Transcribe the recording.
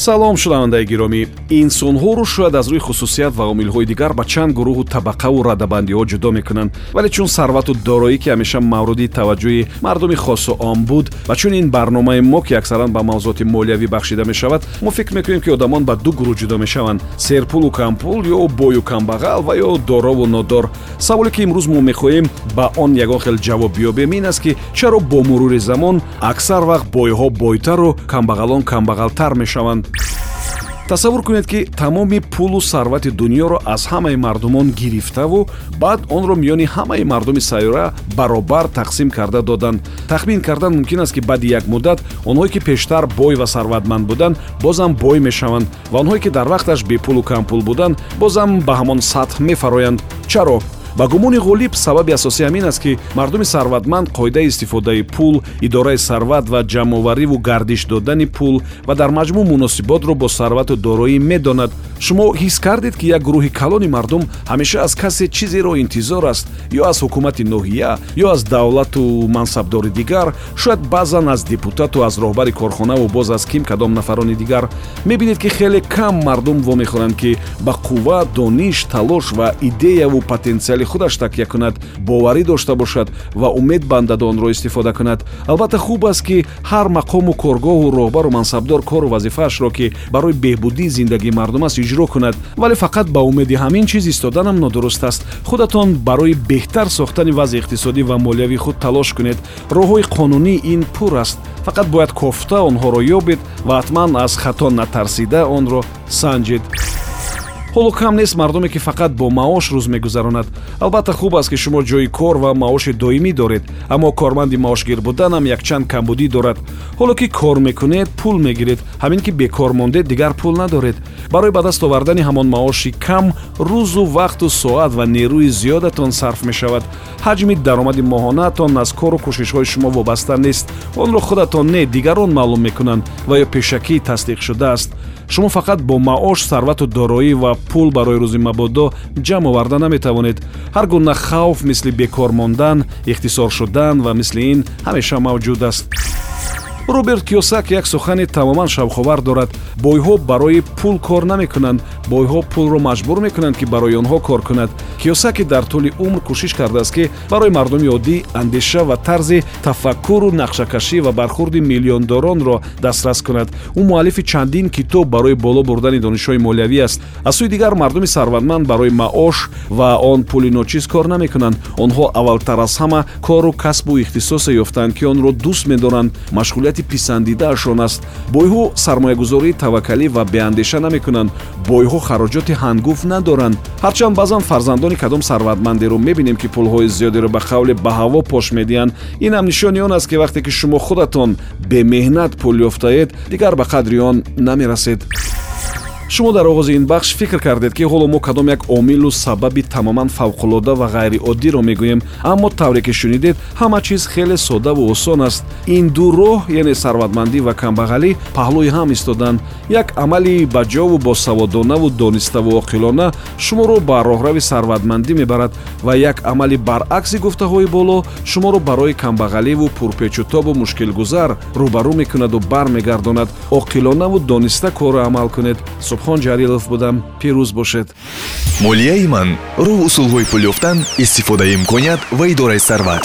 салом шунавандаи гиромӣ. Инсонҳоро шояд аз рӯи хусусият ва омилҳои дигар ба чанд гурӯҳу табақаву радабандиҳо ҷудо мекунанд. Вале чун сарвату дороӣ ки ҳамеша мавриди таваҷҷӯҳи мардуми хосу ом буд ва чун ин барномаи мо ки аксаран ба мавзуоти молиявӣ бахшида мешавад мо фикр мекунем ки одамон ба ду гурӯҳ ҷудо мешаванд. Серпулу кампул ё бою камбағал ва ё дорову нодор. Саволе ки имрӯз мо мехоҳем ба он ягон хел ҷавоб биёбем ин аст ки чаро бо мурури замон аксар вақт бойҳо бойтару камбағалон камбағалтар мешаванд тасаввур кунед ки тамоми пулу сарвати дуньёро аз ҳамаи мардумон гирифтаву баъд онро миёни ҳамаи мардуми сайёра баробар тақсим карда доданд тахмин кардан мумкин аст ки баъди як муддат онҳое ки пештар бой ва сарватманд буданд бозам бой мешаванд ва онҳое ки дар вақташ бепулу кампул буданд бозам ба ҳамон сатҳ мефароянд. Чаро ба гумони ғолиб сабаби асосӣ ҳамин аст ки мардуми сарватманд қоидаи истифодаи пул идораи сарват ва ҷамъовариву гардиш додани пул ва дар маҷмӯъ муносиботро бо сарвату дороӣ медонад шумо ҳис кардед ки як гурӯҳи калони мардум ҳамеша аз касе чизеро интизор аст ё аз ҳукумати ноҳия ё аз давлату мансабдори дигар шояд баъзан аз депутату аз роҳбари корхонаву боз аз ким кадом нафарони дигар. Мебинед ки хеле кам мардум вомехӯранд ки ба қувва дониш талош ва идеяву потенсиали худаш такя кунад боварӣ дошта бошад ва умед бандад онро истифода кунад. Албатта хуб аст ки ҳар мақому коргоҳу роҳбару мансабдор кору вазифаашро ки барои беҳбудии зиндагии мардум аст иҷро кунад вале фақат ба умеди ҳамин чиз истоданам нодуруст аст. Худатон барои беҳтар сохтани вазъи иқтисодӣ ва молиявии худ талош кунед. Роҳҳои қонунӣ ин пур аст. Фақат бояд кофта онҳоро ёбед ва ҳатман аз хато натарсида онро санҷед ҳоло кам нест мардуме ки фақат бо маош рӯз мегузаронад албатта хуб аст ки шумо ҷои кор ва маоши доимӣ доред аммо корманди маошгир буданам якчанд камбудӣ дорад. Ҳоло ки кор мекунед пул мегиред. Ҳамин ки бекор мондед дигар пул надоред. Барои ба даст овардани ҳамон маоши кам рӯзу вақту соат ва нерӯи зиёдатон сарф мешавад. Ҳаҷми даромади моҳонаатон аз кору кӯшишҳои шумо вобаста нест. Онро худатон не дигарон маълум мекунанд ва ё пешакӣ тасдиқ шудааст шумо фақат бо маош сарвату дороӣ ва пул барои рӯзи мабодо ҷамъ оварда наметавонед. Ҳар гуна хавф мисли бекор мондан ихтисор шудан ва мисли ин ҳамеша мавҷуд аст роберт киосак як сухани тамоман шавқовар дорад. Бойҳо барои пул кор намекунанд. Бойҳо пулро маҷбур мекунанд ки барои онҳо кор кунад. Киосаки дар тӯли умр кӯшиш кардааст ки барои мардуми оддӣ андеша ва тарзи тафаккуру нақшакашӣ ва бархурди миллиондоронро дастрас кунад. Ӯ муаллифи чандин китоб барои боло бурдани донишҳои молиявӣ аст. Аз сӯи дигар мардуми сарватманд барои маош ва он пули ночиз кор намекунанд. Онҳо аввалтар аз ҳама кору касбу ихтисосе ёфтанд ки онро дӯст медоранд. Машғулияти ҳолати писандидаашон аст. Бойҳо сармоягузории таваккалӣ ва беандеша намекунанд. Бойҳо хароҷоти ҳангуфт надоранд. Ҳарчанд баъзан фарзандони кадом сарватмандеро мебинем ки пулҳои зиёдеро ба қавле ба ҳаво пош медиҳанд. Инам нишони он аст ки вақте ки шумо худатон бемеҳнат пул ёфтаед дигар ба қадри он намерасед шумо дар оғози ин бахш фикр кардед ки ҳоло мо кадом як омилу сабаби тамоман фавқулода ва ғайриоддиро мегӯем. Аммо тавре ки шунидед ҳама чиз хеле соддаву осон аст. Ин ду роҳ яъне сарватмандӣ ва камбағалӣ паҳлӯи ҳам истоданд як амали баҷову босаводонаву дониставу оқилона шуморо ба роҳрави сарватмандӣ мебарад ва як амали баръакси гуфтаҳои боло шуморо барои камбағаливу пурпечутобу мушкилгузар рӯбарӯ мекунаду бармегардонад. Оқилонаву дониста кору амал кунед субҳон ҷалилов будам. Пирӯз бошед. Молияи ман роҳ усулҳои пул ёфтан истифодаи имконият ва идораи сарват